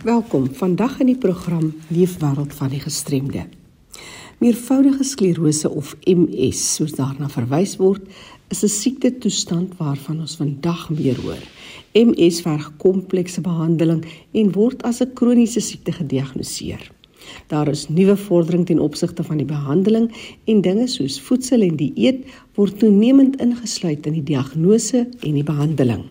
Welkom vandag in die program Leefwêreld van die gestremde. Meervoudige sklerose of MS, soos daarna verwys word, is 'n siekte toestand waarvan ons vandag meer hoor. MS verg komplekse behandeling en word as 'n kroniese siekte gediagnoseer. Daar is nuwe vordering ten opsigte van die behandeling en dinge soos voedsel en dieet word toenemend ingesluit in die diagnose en die behandeling.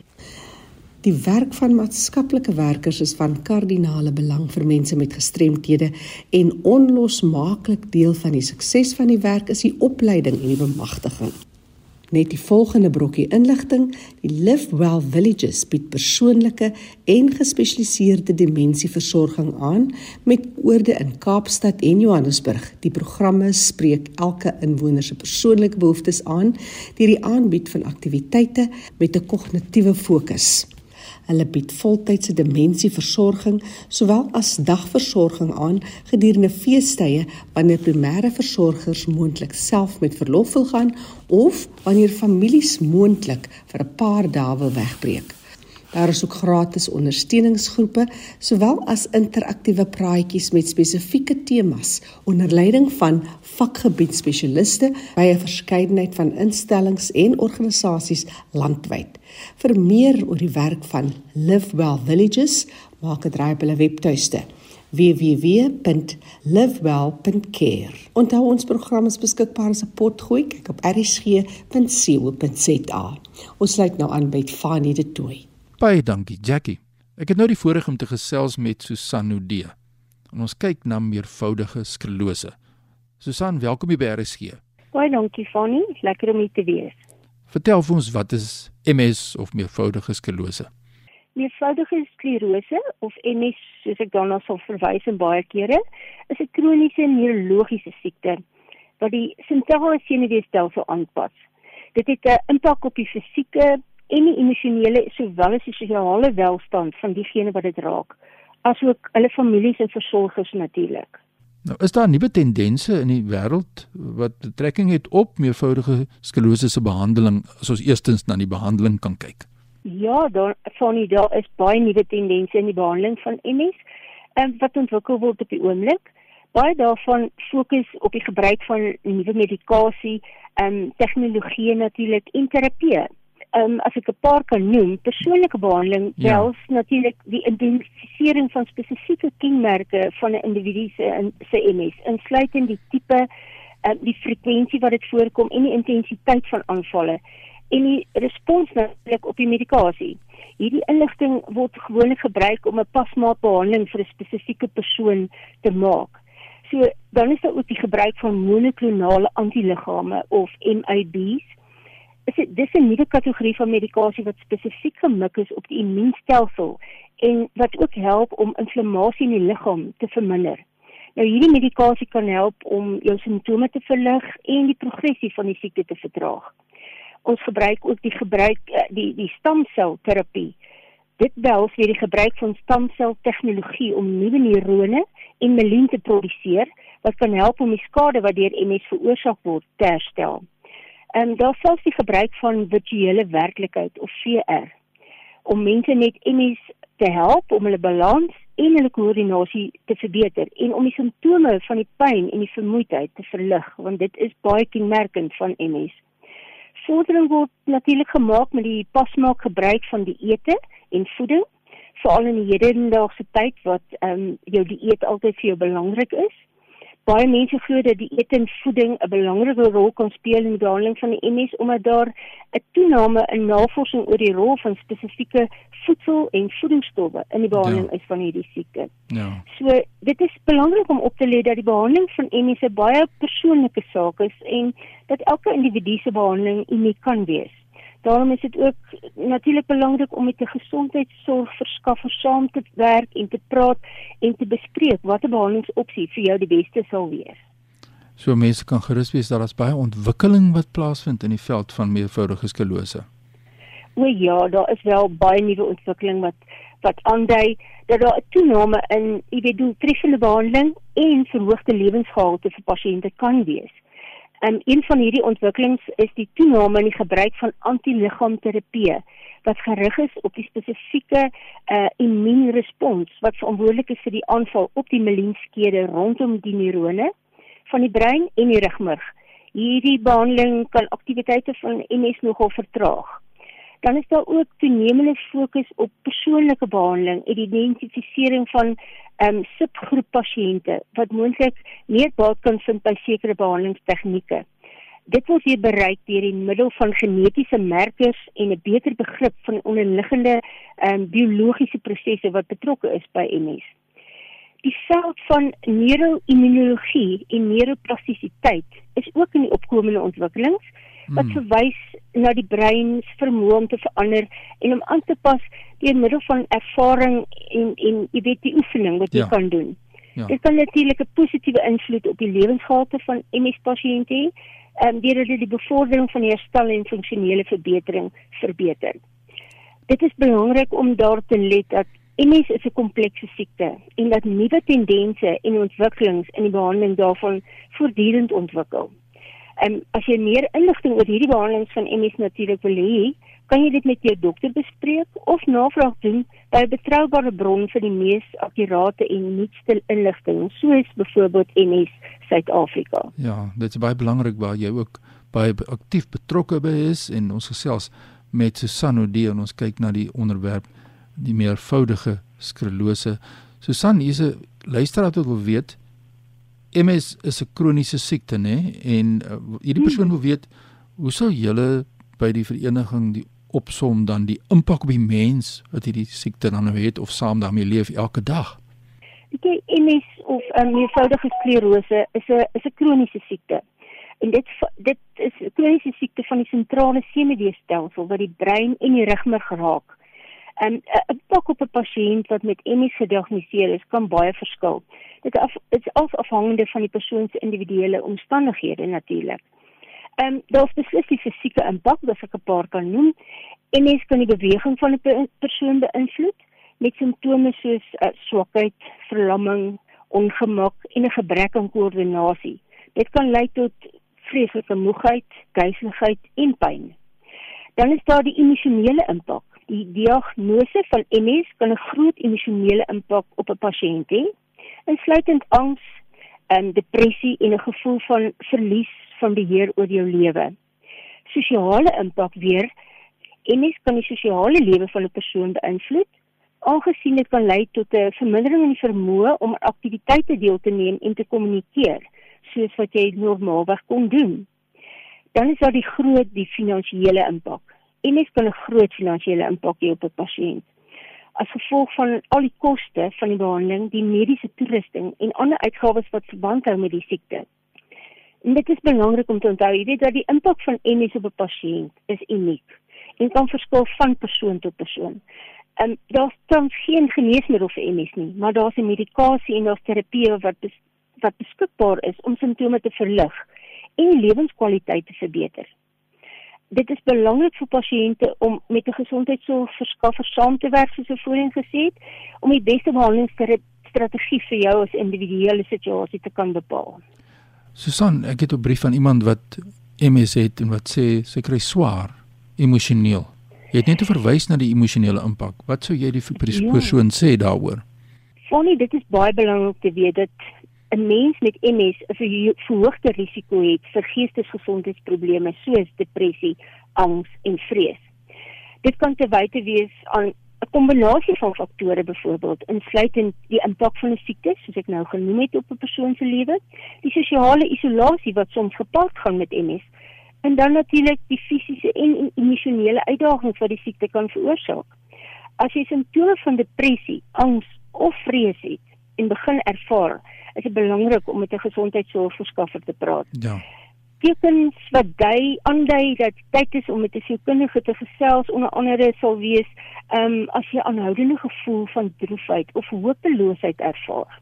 Die werk van maatskaplike werkers is van kardinale belang vir mense met gestremthede en onlosmaaklik deel van die sukses van die werk is die opleiding en die bemagtiging. Net die volgende brokkie inligting: Die Live Well Villages bied persoonlike en gespesialiseerde dimensieversorging aan met oorde in Kaapstad en Johannesburg. Die programme spreek elke inwoner se persoonlike behoeftes aan deur die aanbied van aktiwiteite met 'n kognitiewe fokus. Hulle bied voltydse dimensieversorging sowel as dagversorging aan gedurende feestydde wanneer primêre versorgers moontlik self met verlof wil gaan of wanneer families moontlik vir 'n paar dae wil wegbreek. Daar is ook gratis ondersteuningsgroepe sowel as interaktiewe praatjies met spesifieke temas onder leiding van vakgebiedspesialiste by 'n verskeidenheid van instellings en organisasies landwyd. Vir meer oor die werk van Live Well Villages, maak 'n draai op hulle webtuiste www.livewell.care. Onthou ons program is beskikbaar as 'n potgooi kyk op rsg.co.za. Ons sluit nou aan by Fanie de Tooi. Baie dankie, Jackie. Ek het nou die voorreg om te gesels met Susan Nudee. En ons kyk na meervoudige sklerose. Susan, welkom by RSG. Baie dankie, Fanny. Lekker om hier te wees. Vertel vir ons wat is MS of meervoudige sklerose? Meervoudige sklerose of MS, soos ek daarna sal verwys in baie kere, is 'n kroniese neurologiese siekte wat die sentrale senuweestelsel aanpas. Dit het 'n impak op die fisieke, en die emosionele sowel as die sosiale welstand van diegene wat dit raak, asook hulle families en versorgers natuurlik. Nou, is daar nuwe tendense in die wêreld wat betrekking het op meervoudige sklerose se behandeling as ons eerstens na die behandeling kan kyk? Ja, daar die daar is baie nuwe tendense in die behandeling van MS, en wat ontwikkel word op die oomblik. Baie daarvan fokus op die gebruik van nuwe medikasie, ehm um, tegnologie natuurlik en terapie um, as ek 'n paar kan noem, persoonlike behandeling ja. wels natuurlik die identifisering van spesifieke kenmerke van 'n individu se se MS, insluitend die tipe, um, die frekwensie wat dit voorkom en die intensiteit van aanvalle en die respons natuurlik op die medikasie. Hierdie inligting word gewoonlik gebruik om 'n pasmaat behandeling vir 'n spesifieke persoon te maak. So dan is daar ook die gebruik van monoklonale antiliggame of MABs dis 'n nuwe kategorie van medikasie wat spesifiek gemik is op die immuunstelsel en wat ook help om inflammasie in die liggaam te verminder. Nou hierdie medikasie kan help om jou simptome te verlig en die progressie van die siekte te vertraag. Ons gebruik ook die gebruik eh, die die stamselterapie. Dit behels weer die gebruik van stamseltegnologie om nuwe neurone en mielien te produseer wat kan help om die skade wat deur MS veroorsaak word te herstel. En daar selfs die gebruik van virtuele werklikheid of VR om mense met MS te help om hulle balans en hulle koördinasie te verbeter en om die simptome van die pyn en die vermoeidheid te verlig want dit is baie kenmerkend van MS. Vordering word natuurlik gemaak met die pasmaak gebruik van die ete en voeding veral in die hedendaagse tyd wat ehm um, jou dieet altyd vir jou belangrik is baie mense glo dat die eet en voeding 'n belangrike rol kan speel in die behandeling van die MS omdat daar 'n toename in navorsing oor die rol van spesifieke voedsel en voedingsstowwe in die behandeling ja. is van hierdie siekte. Ja. So dit is belangrik om op te let dat die behandeling van MS 'n baie persoonlike saak is en dat elke individu se behandeling uniek kan wees. Daarom is dit ook natuurlik belangrik om met 'n gesondheidsorgverskaffer saam te werk en te praat en te bespreek watter behandelingsopsie vir jou die beste sal wees. So mense kan gerus wees dat daar baie ontwikkeling wat plaasvind in die veld van meervoudige sklerose. O ja, daar is wel baie nuwe ontwikkeling wat wat aandui dat daar 'n toename in, jy weet, doeltreffende behandeling en verhoogde lewensgehalte vir pasiënte kan wees Um, een van hierdie ontwikkelings is die toename in die gebruik van antiliggaamterapie wat gerig is op die spesifieke uh, immuunrespons wat verantwoordelik is vir die aanval op die melienskede rondom die neurone van die brein en die rugmurg. Hierdie behandeling kan aktiwiteite van MS nogal vertraag. Dan is daar ook toenemende fokus op persoonlike behandeling en die identifisering van ehm um, subgroep pasiënte wat moontlik meer baat kan vind by sekere behandelingstegnieke. Dit word hier bereik deur die middel van genetiese merkers en 'n beter begrip van onderliggende ehm um, biologiese prosesse wat betrokke is by MS. Die veld van neuroimmunologie en neuroplastisiteit is ook in die opkomende ontwikkelings wat hmm. verwys na die brein se vermoë om te verander en om aan te pas deur middel van ervaring en en jy weet die oefening wat jy ja. kan doen. Ja. Dit kan natuurlik 'n positiewe invloed op die lewensgehalte van MS-pasiënte hê, ehm um, deur hulle die bevordering van herstel en funksionele verbetering verbeter. Dit is belangrik om daar te let dat MS is 'n komplekse siekte en dat nuwe tendense en ontwikkelings in die behandeling daarvan voortdurend ontwikkel. En um, as jy meer inligting oor hierdie behandelings van MS natuurlik wil hê, kan jy dit met jou dokter bespreek of navraag doen by 'n betroubare bron vir die mees akkurate en nuutste inligting, soos byvoorbeeld MS Suid-Afrika. Ja, dit is baie belangrik waar jy ook baie aktief betrokke by is en ons gesels met Susan Odi en ons kyk na die onderwerp die meervoudige sklerose. Susan, hier's 'n luisteraar wat wil weet MS is 'n kroniese siekte nê en uh, hierdie persoon wil weet hoe sou julle by die vereniging die opsom dan die impak op die mens wat hierdie siekte dan nou het of saam daarmee leef elke dag. Die MS of 'n um, meervoudige sklerose is 'n is 'n kroniese siekte. En dit dit is 'n kroniese siekte van die sentrale senuweestelsel wat die brein en die rugmurg raak. 'n uh, impak op 'n pasiënt wat met MS gediagnoseer is kan baie verskil. Dit af, is af afhangende van die persoon se individuele omstandighede natuurlik. Ehm um, daar's beslis die fisieke impak wat ek 'n paar kan noem. MS kan die beweging van 'n persoon beïnvloed met simptome soos uh, swakheid, verlamming, ongemak en 'n gebrek aan koördinasie. Dit kan lei tot vreeslike moegheid, duiseligheid en pyn. Dan is daar die emosionele impak die diagnose van MS kan 'n groot emosionele impak op 'n pasiënt hê, insluitend angs, en depressie en 'n gevoel van verlies van beheer oor jou lewe. Sosiale impak weer MS kan die sosiale lewe van 'n persoon beïnvloed, aangesien dit kan lei tot 'n vermindering in die vermoë om aan aktiwiteite deel te neem en te kommunikeer, soos wat jy normaalweg kon doen. Dan is daar die groot die finansiële impak en dit kan 'n groot finansiële impak hê op 'n pasiënt. As gevolg van al die koste van die behandeling, die mediese toerusting en ander uitgawes wat verband hou met die siekte. En dit is belangrik om te onthou, jy weet dat die impak van MS op 'n pasiënt is uniek en kan verskil van persoon tot persoon. En daar's tans geen geneesmiddel vir MS nie, maar daar's 'n medikasie en daar's terapie wat bes wat beskikbaar is om simptome te verlig en lewenskwaliteit te verbeter dit is belangrik vir pasiënte om met 'n gesondheidsorgverskaffer saam te werk soos ek voorheen gesê het om die beste behandelingsstrategie vir jou as individuele situasie te kan bepaal. Susan, ek het 'n brief van iemand wat MS het en wat sê sy kry swaar emosioneel. Jy het net verwys na die emosionele impak. Wat sou jy die ja. persoon ja. sê daaroor? Fonnie, dit is baie belangrik te weet dat 'n mens met MS 'n verhoogde risiko het vir geestesgesondheidsprobleme soos depressie, angs en vrees. Dit kan te wyte wees aan 'n kombinasie van faktore byvoorbeeld insluitend die impak van 'n siekte soos ek nou genoem het op 'n persoon se lewe, die sosiale isolasie wat soms gepaard gaan met MS en dan natuurlik die fisiese en emosionele uitdagings wat die siekte kan veroorsaak. As jy simptome van depressie, angs of vrees het en begin ervaar, is dit belangrik om met 'n gesondheidsorgverskaffer te praat. Ja. Tekens wat dui aandui dat tyd is om met 'n sielkundige te gesels onder andere sal wees, ehm um, as jy aanhoudende gevoel van droefheid of hopeloosheid ervaar.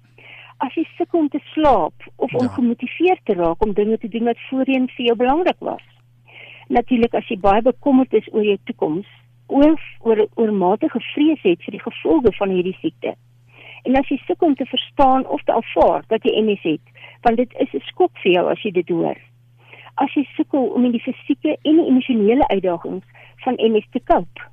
As jy sukkel om te slaap of ja. ongemotiveerd te raak om dinge te doen wat voorheen vir jou belangrik was. Natuurlik as jy baie bekommerd is oor jou toekoms of oor oormatige vrees het vir die gevolge van hierdie siekte. En as jy sukkel om te verstaan of te aanvaar dat jy MS het, want dit is 'n skok vir jou as jy dit hoor. as jy sukkel om met die fisieke en die emosionele uitdagings van MS te cope.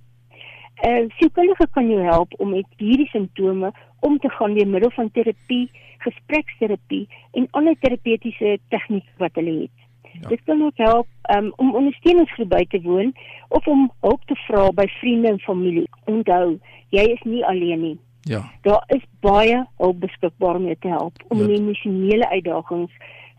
Uh, sielkundige kan jou help om met hierdie simptome om te gaan deur middel van terapie, gespreksterapie en ander terapeutiese tegnieke wat hulle het. Ja. Dit kan ook help um, om ondersteuningsgroep by te woon of om hulp te vra by vriende en familie. Onthou, jy is nie alleen nie. Ja. Daar is baie hulp beskikbaar om jou te help om ja. met emosionele uitdagings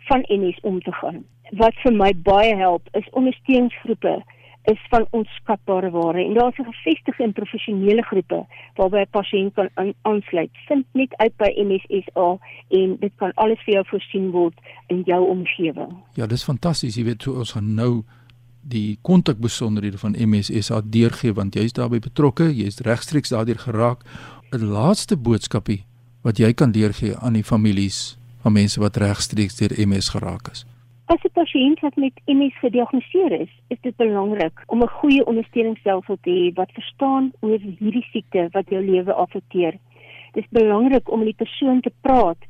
van MS om te gaan. Wat vir my baie help is ondersteuningsgroepe is van onskatbare waarde en daar is 'n gevestigde en professionele groepe waarby 'n pasiënt kan aansluit. Vind net uit by MSSA en dit kan alles vir jou voorsien word in jou omgewing. Ja, dis fantasties. Jy weet hoe ons gaan nou die kontakbesonderhede van MSSA deurgee want jy's daarbey betrokke, jy's regstreeks daardeur geraak. 'n Laaste boodskapie wat jy kan deurgee aan die families van mense wat regstreeks deur MS geraak is. As 'n pasiënt wat met MS gediagnoseer is, is dit belangrik om 'n goeie ondersteuningsstelsel te hê wat verstaan oor hierdie siekte wat jou lewe affekteer. Dit is belangrik om met die persoon te praat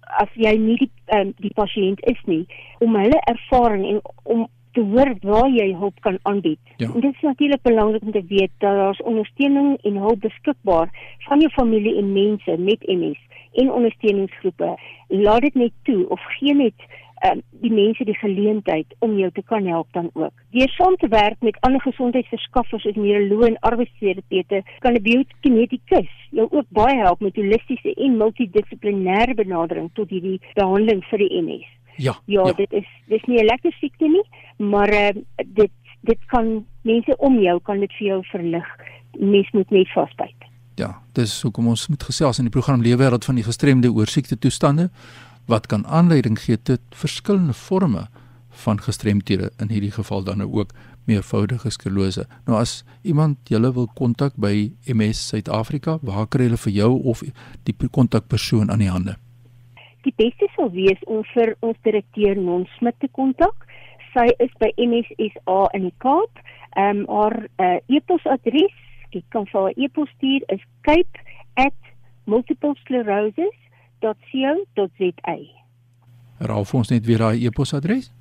as jy nie die um, die pasiënt is nie, om hulle ervaring en om te hoor waar jy hulp kan aanbied. Ja. En dit is natuurlik belangrik om te weet dat daar ondersteuning en hulp beskikbaar van jou familie en mense met MS en ondersteuningsgroepe. Laat dit net toe of gee net um, die mense die geleentheid om jou te kan help dan ook. Deur saam te werk met ander gesondheidsverskaffers soos neuroloë en arbeidsterapeute kan 'n biokinetikus jou ook baie help met holistiese en multidissiplinêre benadering tot hierdie behandeling vir die MS. Ja. Ja, ja. dit is dis nie 'n lekker siekte nie, maar uh, dit dit kan mense om jou kan dit vir jou verlig. Mens moet net vasbyt. Ja, dis hoekom ons met gesels in die program Leefwêreld van die gestremde oor siekte toestande wat kan aanleiding gee tot verskillende forme van gestremthede in hierdie geval dan nou ook meervoudige sklerose. Nou as iemand julle wil kontak by MS Suid-Afrika, waar kry hulle vir jou of die kontakpersoon aan die hande? Die beste sou wees om vir ons direkteur Non Smit te kontak. Sy is by MSSA in die Kaap. Ehm um, haar uh, e-posadres, ek kan vir haar e-pos stuur is cape@multiplesclerosis cape@multiplesclerosis.co.za. Raaf ons net weer daai e-posadres.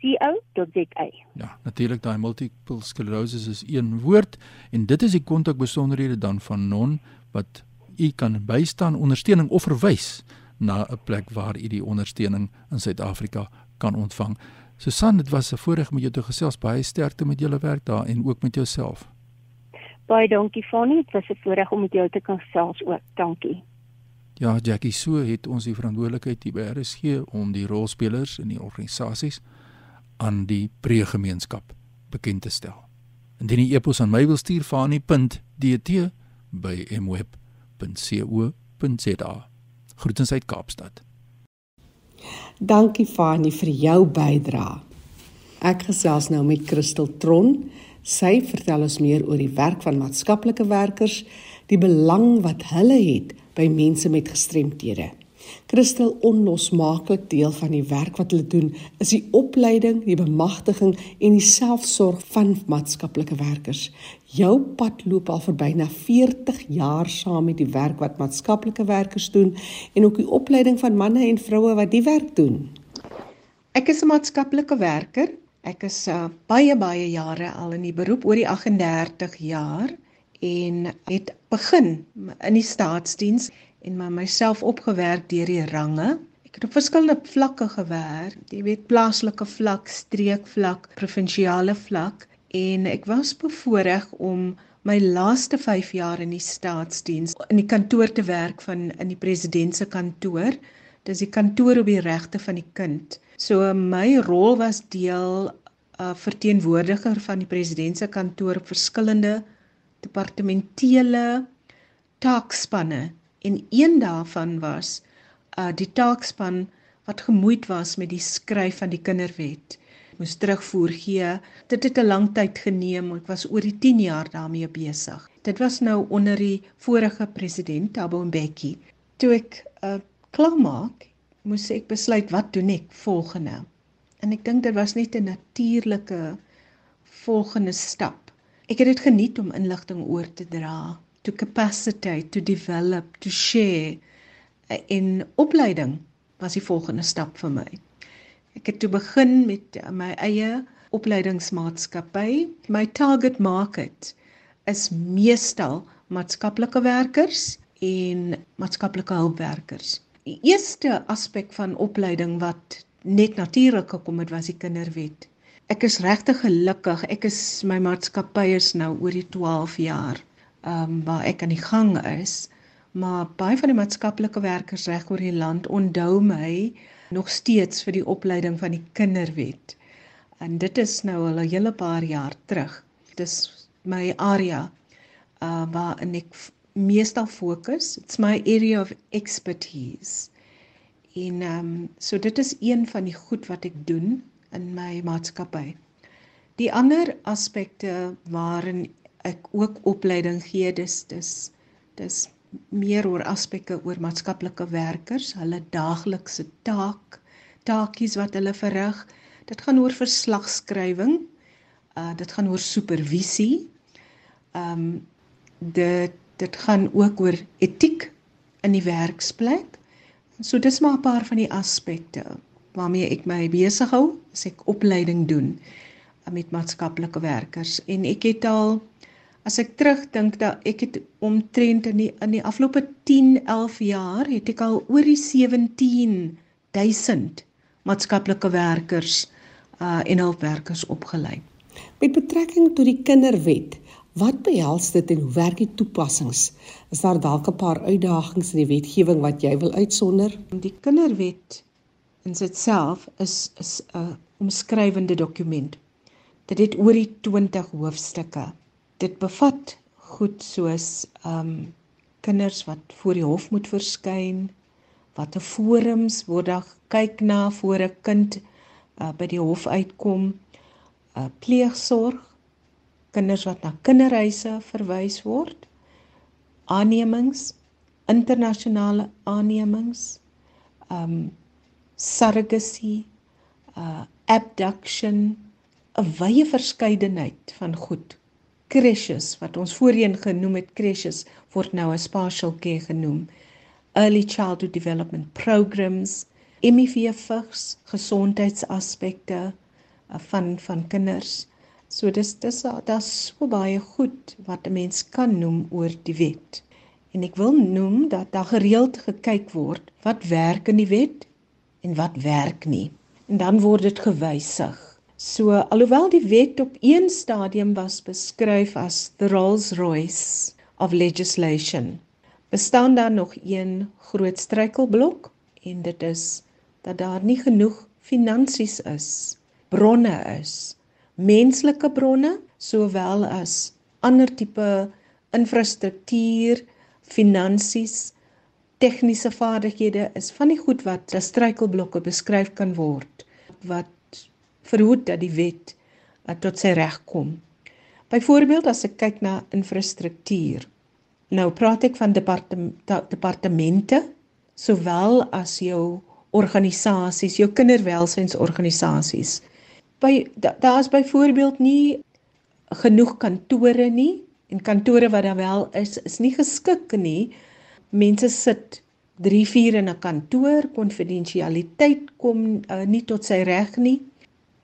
cape@multiplesclerosis.co.za. Ja, natuurlik daai multiple sclerosis is een woord en dit is die kontakbesonderhede dan van Non wat u kan bystaan, ondersteuning of verwys na 'n plek waar u die ondersteuning in Suid-Afrika kan ontvang. Susan, dit was 'n voorreg om jou te gesels. Baie sterkte met julle werk daar en ook met jouself. Baie dankie Fanny, dit was 'n voorreg om met jou te kan gesels ook. Dankie. Ja, Jackie, so het ons die verantwoordelikheid hier by RSG om die rolspelers in die organisasies aan die pregemeenskap bekend te stel. Indien jy e-pos aan my wil stuur, fani.dt by mweb.co.za. Groetens uit Kaapstad. Dankie Fani vir jou bydrae. Ek gesels nou met Christel Tron. Sy vertel ons meer oor die werk van maatskaplike werkers, die belang wat hulle het by mense met gestremthede. Christel onlosmaaklik deel van die werk wat hulle doen is die opleiding, die bemagtiging en die selfsorg van maatskaplike werkers. Jou pad loop al vir byna 40 jaar saam met die werk wat maatskaplike werkers doen en ook die opleiding van manne en vroue wat die werk doen. Ek is 'n maatskaplike werker Ek is uh, baie baie jare al in die beroep oor die 38 jaar en het begin in die staatsdiens en my myself opgewerk deur die range. Ek het op verskillende vlakke gewerk, jy weet plaaslike vlak, streekvlak, provinsiale vlak en ek was bevoorreg om my laaste 5 jaar in die staatsdiens in die kantoor te werk van in die president se kantoor. Dis die kantoor op die regte van die kind. So my rol was deel 'n uh, verteenwoordiger van die president se kantoor op verskillende departementele taakspanne en een daarvan was uh die taakspan wat gemoeid was met die skryf van die kinderwet. Moes terugvoer gee. Dit het 'n lang tyd geneem. Ek was oor die 10 jaar daarmee besig. Dit was nou onder die vorige president Thabo Mbeki. Toe ek uh klaarmaak moes ek besluit wat doen ek volgende. En ek dink dit was net 'n natuurlike volgende stap. Ek het dit geniet om inligting oor te dra, to capacitate, to develop, to share in opleiding was die volgende stap vir my. Ek het toe begin met my eie opleidingsmaatskappy. My target market is meestal maatskaplike werkers en maatskaplike hulpwerkers. Die eerste aspek van opleiding wat net natuurlik gekom het was die kinderwet. Ek is regtig gelukkig. Ek is my maatskappy is nou oor die 12 jaar ehm um, waar ek aan die gang is. Maar baie van die maatskaplike werkers reg oor die land onthou my nog steeds vir die opleiding van die kinderwet. En dit is nou al 'n hele paar jaar terug. Dit is my area uh waar ek meestal fokus. It's my area of expertise. En ehm um, so dit is een van die goed wat ek doen in my maatskappy. Die ander aspekte waarin ek ook opleiding gee, dis dis dis meer oor aspekte oor maatskaplike werkers, hulle daaglikse taak, taakies wat hulle verrig. Dit gaan oor verslagskrywing. Uh dit gaan oor supervisie. Ehm um, dit dit gaan ook oor etiek in die werksplek. So dis maar 'n paar van die aspekte waarmee ek my besig hou as ek opleiding doen met maatskaplike werkers en ek het al as ek terugdink dat ek het omtrent in die in die afgelope 10 11 jaar het ek al oor die 17000 maatskaplike werkers uh en hulpwerkers opgelei. Met betrekking tot die kinderwet, Wat behels dit en hoe werk die toepassings? Is daar dalk 'n paar uitdagings in die wetgewing wat jy wil uitsonder? Die kinderwet in sigself is is 'n omskrywende dokument. Dit het oor die 20 hoofstukke. Dit bevat goed soos ehm um, kinders wat voor die hof moet verskyn, watter forums word daar kyk na voor 'n kind uh, by die hof uitkom, uh, pleegsorg kinders wat na kinderhuise verwys word, aannemings, internasionale aannemings, um surrogacy, uh abduction, 'n wye verskeidenheid van goed. Crashes wat ons voorheen genoem het crashes word nou as partial care genoem. Early childhood development programs, HIV vigs, gesondheidsaspekte uh, van van kinders So dis dis daar's so baie goed wat 'n mens kan noem oor die wet. En ek wil noem dat daar gereeld gekyk word wat werk in die wet en wat werk nie. En dan word dit gewysig. So alhoewel die wet op een stadium was beskryf as the Rolls-Royce of legislation, bestaan daar nog een groot struikelblok en dit is dat daar nie genoeg finansies is, bronne is menslike bronne sowel as ander tipe infrastruktuur, finansies, tegniese vaardighede is van die goed wat as struikelblokke beskryf kan word wat verhoed dat die wet uh, tot sy reg kom. Byvoorbeeld as ek kyk na infrastruktuur. Nou praat ek van departement departemente sowel as jou organisasies, jou kinderwelsynsorganisasies by daar's da byvoorbeeld nie genoeg kantore nie en kantore wat daar wel is is nie geskik nie. Mense sit 3, 4 in 'n kantoor, konfidensialiteit kom uh, nie tot sy reg nie.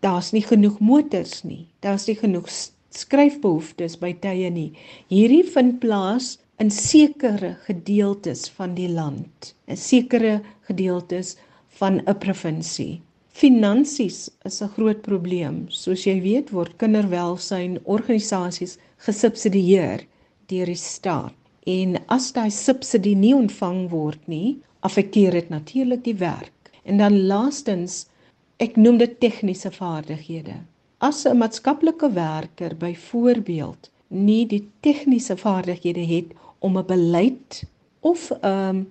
Daar's nie genoeg motors nie. Daar's nie genoeg skryfbehoeftes by tye nie. Hierdie vind plaas in sekere gedeeltes van die land, in sekere gedeeltes van 'n provinsie. Finansies is 'n groot probleem. Soos jy weet, word kinderwelsyn organisasies gesubsidieer deur die staat. En as daai subsidie nie ontvang word nie, affekteer dit natuurlik die werk. En dan laastens, ek noem dit tegniese vaardighede. As 'n maatskaplike werker byvoorbeeld nie die tegniese vaardighede het om 'n beleid of 'n um,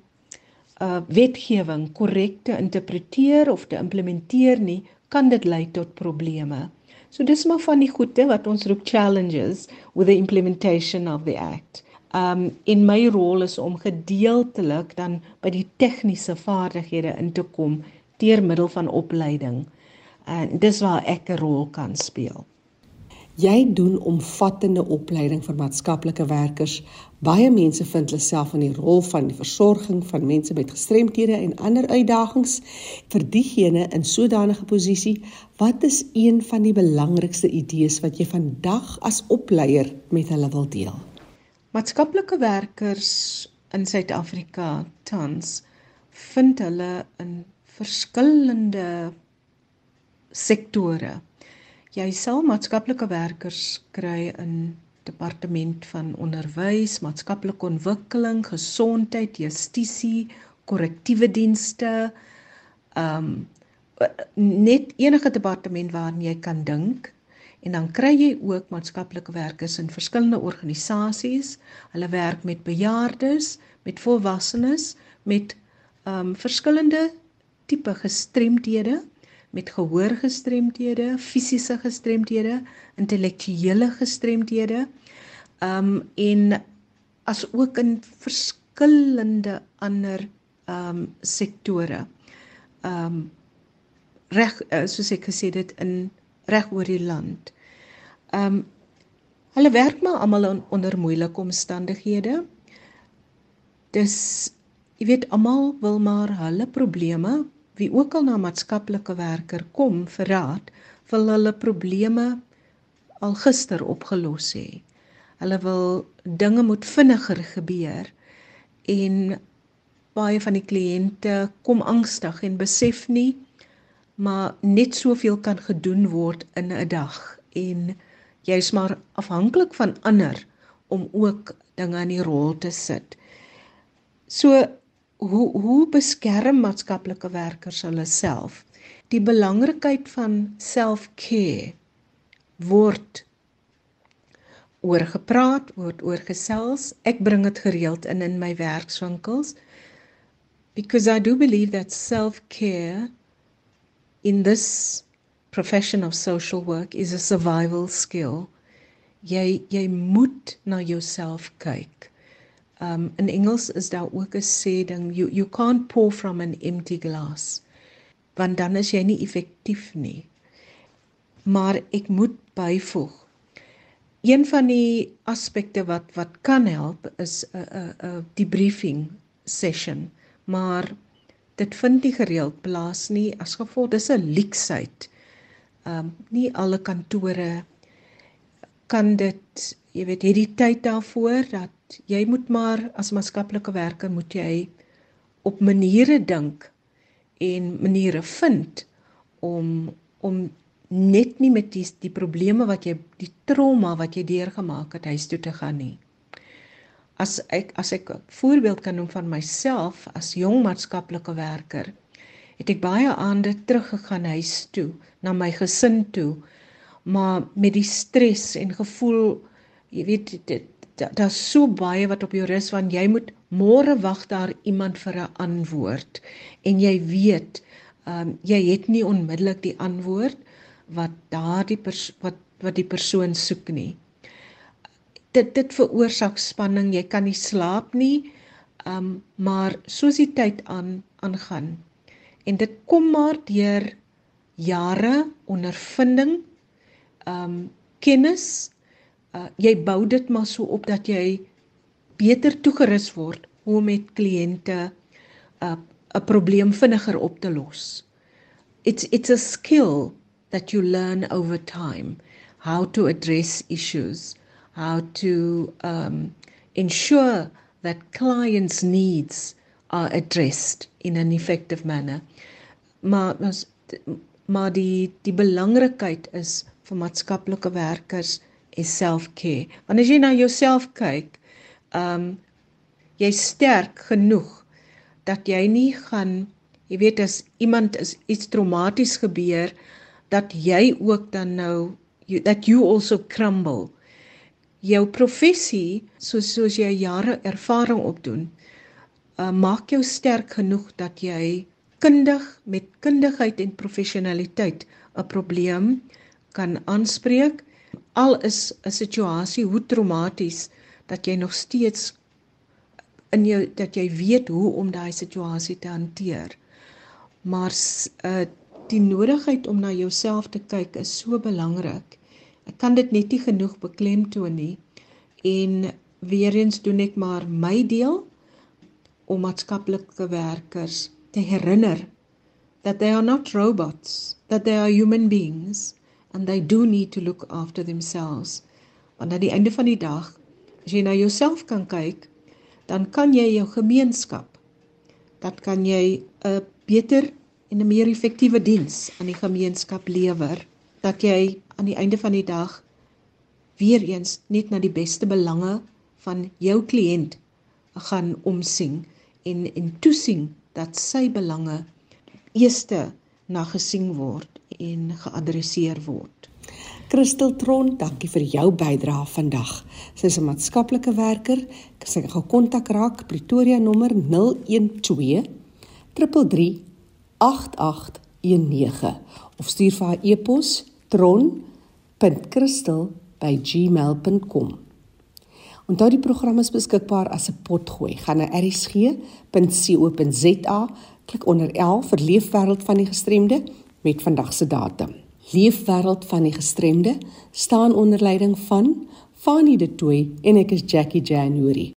uh wetgewing korrek te interpreteer of te implementeer nie, kan dit lei tot probleme. So dis maar van die goeie wat ons roep challenges with the implementation of the act. Um in my rol is om gedeeltelik dan by die tegniese vaardighede in te kom deur middel van opleiding. En dis waar ek 'n rol kan speel. Jy doen omvattende opleiding vir maatskaplike werkers. Baie mense vind hulle self in die rol van die versorging van mense met gestremthede en ander uitdagings. Vir diegene in sodanige posisie, wat is een van die belangrikste idees wat jy vandag as opleier met hulle wil deel? Maatskaplike werkers in Suid-Afrika tans vind hulle in verskillende sektore Jy sal maatskaplike werkers kry in departement van onderwys, maatskaplike ontwikkeling, gesondheid, justisie, korrektiewe dienste. Um net enige departement waarna jy kan dink. En dan kry jy ook maatskaplike werkers in verskillende organisasies. Hulle werk met bejaardes, met volwassenes, met um verskillende tipe gestremdhede met gehoorgestremdhede, fisiese gestremdhede, intellektuele gestremdhede. Um en as ook in verskillende ander um sektore. Um reg eh, soos ek gesê dit in reg oor die land. Um hulle werk maar almal onder moeilike omstandighede. Dis jy weet almal wil maar hulle probleme wie ook al na maatskaplike werker kom vir raad, wil hulle probleme al gister opgelos hê. Hulle wil dinge moet vinniger gebeur en baie van die kliënte kom angstig en besef nie maar net soveel kan gedoen word in 'n dag en jy's maar afhanklik van ander om ook dinge in die rol te sit. So hoe hoe beskerm maatskaplike werkers hulle self? Die belangrikheid van self-care word oor gepraat, word oor gesels. Ek bring dit gereeld in in my werkswinkels because I do believe that self-care in this profession of social work is a survival skill. Jy jy moet na jouself kyk. Um in Engels is daar ook 'n sê ding you you can't pour from an empty glass. Want dan is jy nie effektief nie. Maar ek moet byvoeg. Een van die aspekte wat wat kan help is 'n 'n 'n debriefing session, maar dit vind nie gereeld plaas nie as gevolg dis 'n leksheid. Um nie alle kantore kan dit, jy weet, het die tyd daarvoor dat jy moet maar as maatskaplike werker moet jy op maniere dink en maniere vind om om net nie met die die probleme wat jy die trauma wat jy deurgemaak het huis toe te gaan nie. As ek as ek 'n voorbeeld kan noem van myself as jong maatskaplike werker, het ek baie aande teruggegaan huis toe, na my gesin toe, maar met die stres en gevoel, jy weet dit daar's so baie wat op jou rus want jy moet môre wag daar iemand vir 'n antwoord. En jy weet ehm um, jy het nie onmiddellik die antwoord wat daardie wat wat die persoon soek nie. Dit dit veroorsaak spanning jy kan nie slaap nie ehm um, maar soos die tyd aan aangaan. En dit kom maar deur jare ondervinding ehm um, kennis uh, jy bou dit maar so op dat jy beter toegerus word om met kliënte 'n uh, 'n probleem vinniger op te los. It's it's a skill that you learn over time how to address issues, how to um ensure that clients needs are addressed in an effective manner. Maar maar die die belangrikheid is vir maatskaplike werkers is self-care. Want as jy na jouself kyk, um jy sterk genoeg dat jy nie gaan, jy weet as iemand is iets traumaties gebeur dat jy ook dan nou you, that you also crumble. Jou professie, soos soos jy jare ervaring opdoen, uh maak jou sterk genoeg dat jy kundig met kundigheid en professionaliteit 'n probleem kan aanspreek al is 'n situasie hoe traumaties dat jy nog steeds in jou dat jy weet hoe om daai situasie te hanteer. Maar uh die nodigheid om na jouself te kyk is so belangrik Ek kan dit net nie genoeg beklemtoon nie. En weer eens doen ek maar my deel om maatskaplike werkers te herinner that they are not robots, that they are human beings and they do need to look after themselves. Want aan die einde van die dag, as jy na jouself kan kyk, dan kan jy jou gemeenskap dat kan jy 'n beter en 'n meer effektiewe diens aan die gemeenskap lewer dat jy aan die einde van die dag weer eens net na die beste belange van jou kliënt gaan omsien en en toesien dat sy belange eerste na gesien word en geadresseer word. Christel Tron, dankie vir jou bydrae vandag. Sy is 'n maatskaplike werker. Sy kan gekontak raak Pretoria nommer 012 333 8819 of stuur vir haar e-pos tron.christel@gmail.com. Onthou die program is beskikbaar as 'n potgooi. Gaan na rsg.co.za Klik onder L vir Leefwêreld van die Gestremde met vandag se datum. Leefwêreld van die Gestremde staan onder leiding van Fanie De Tooy en ek is Jackie January.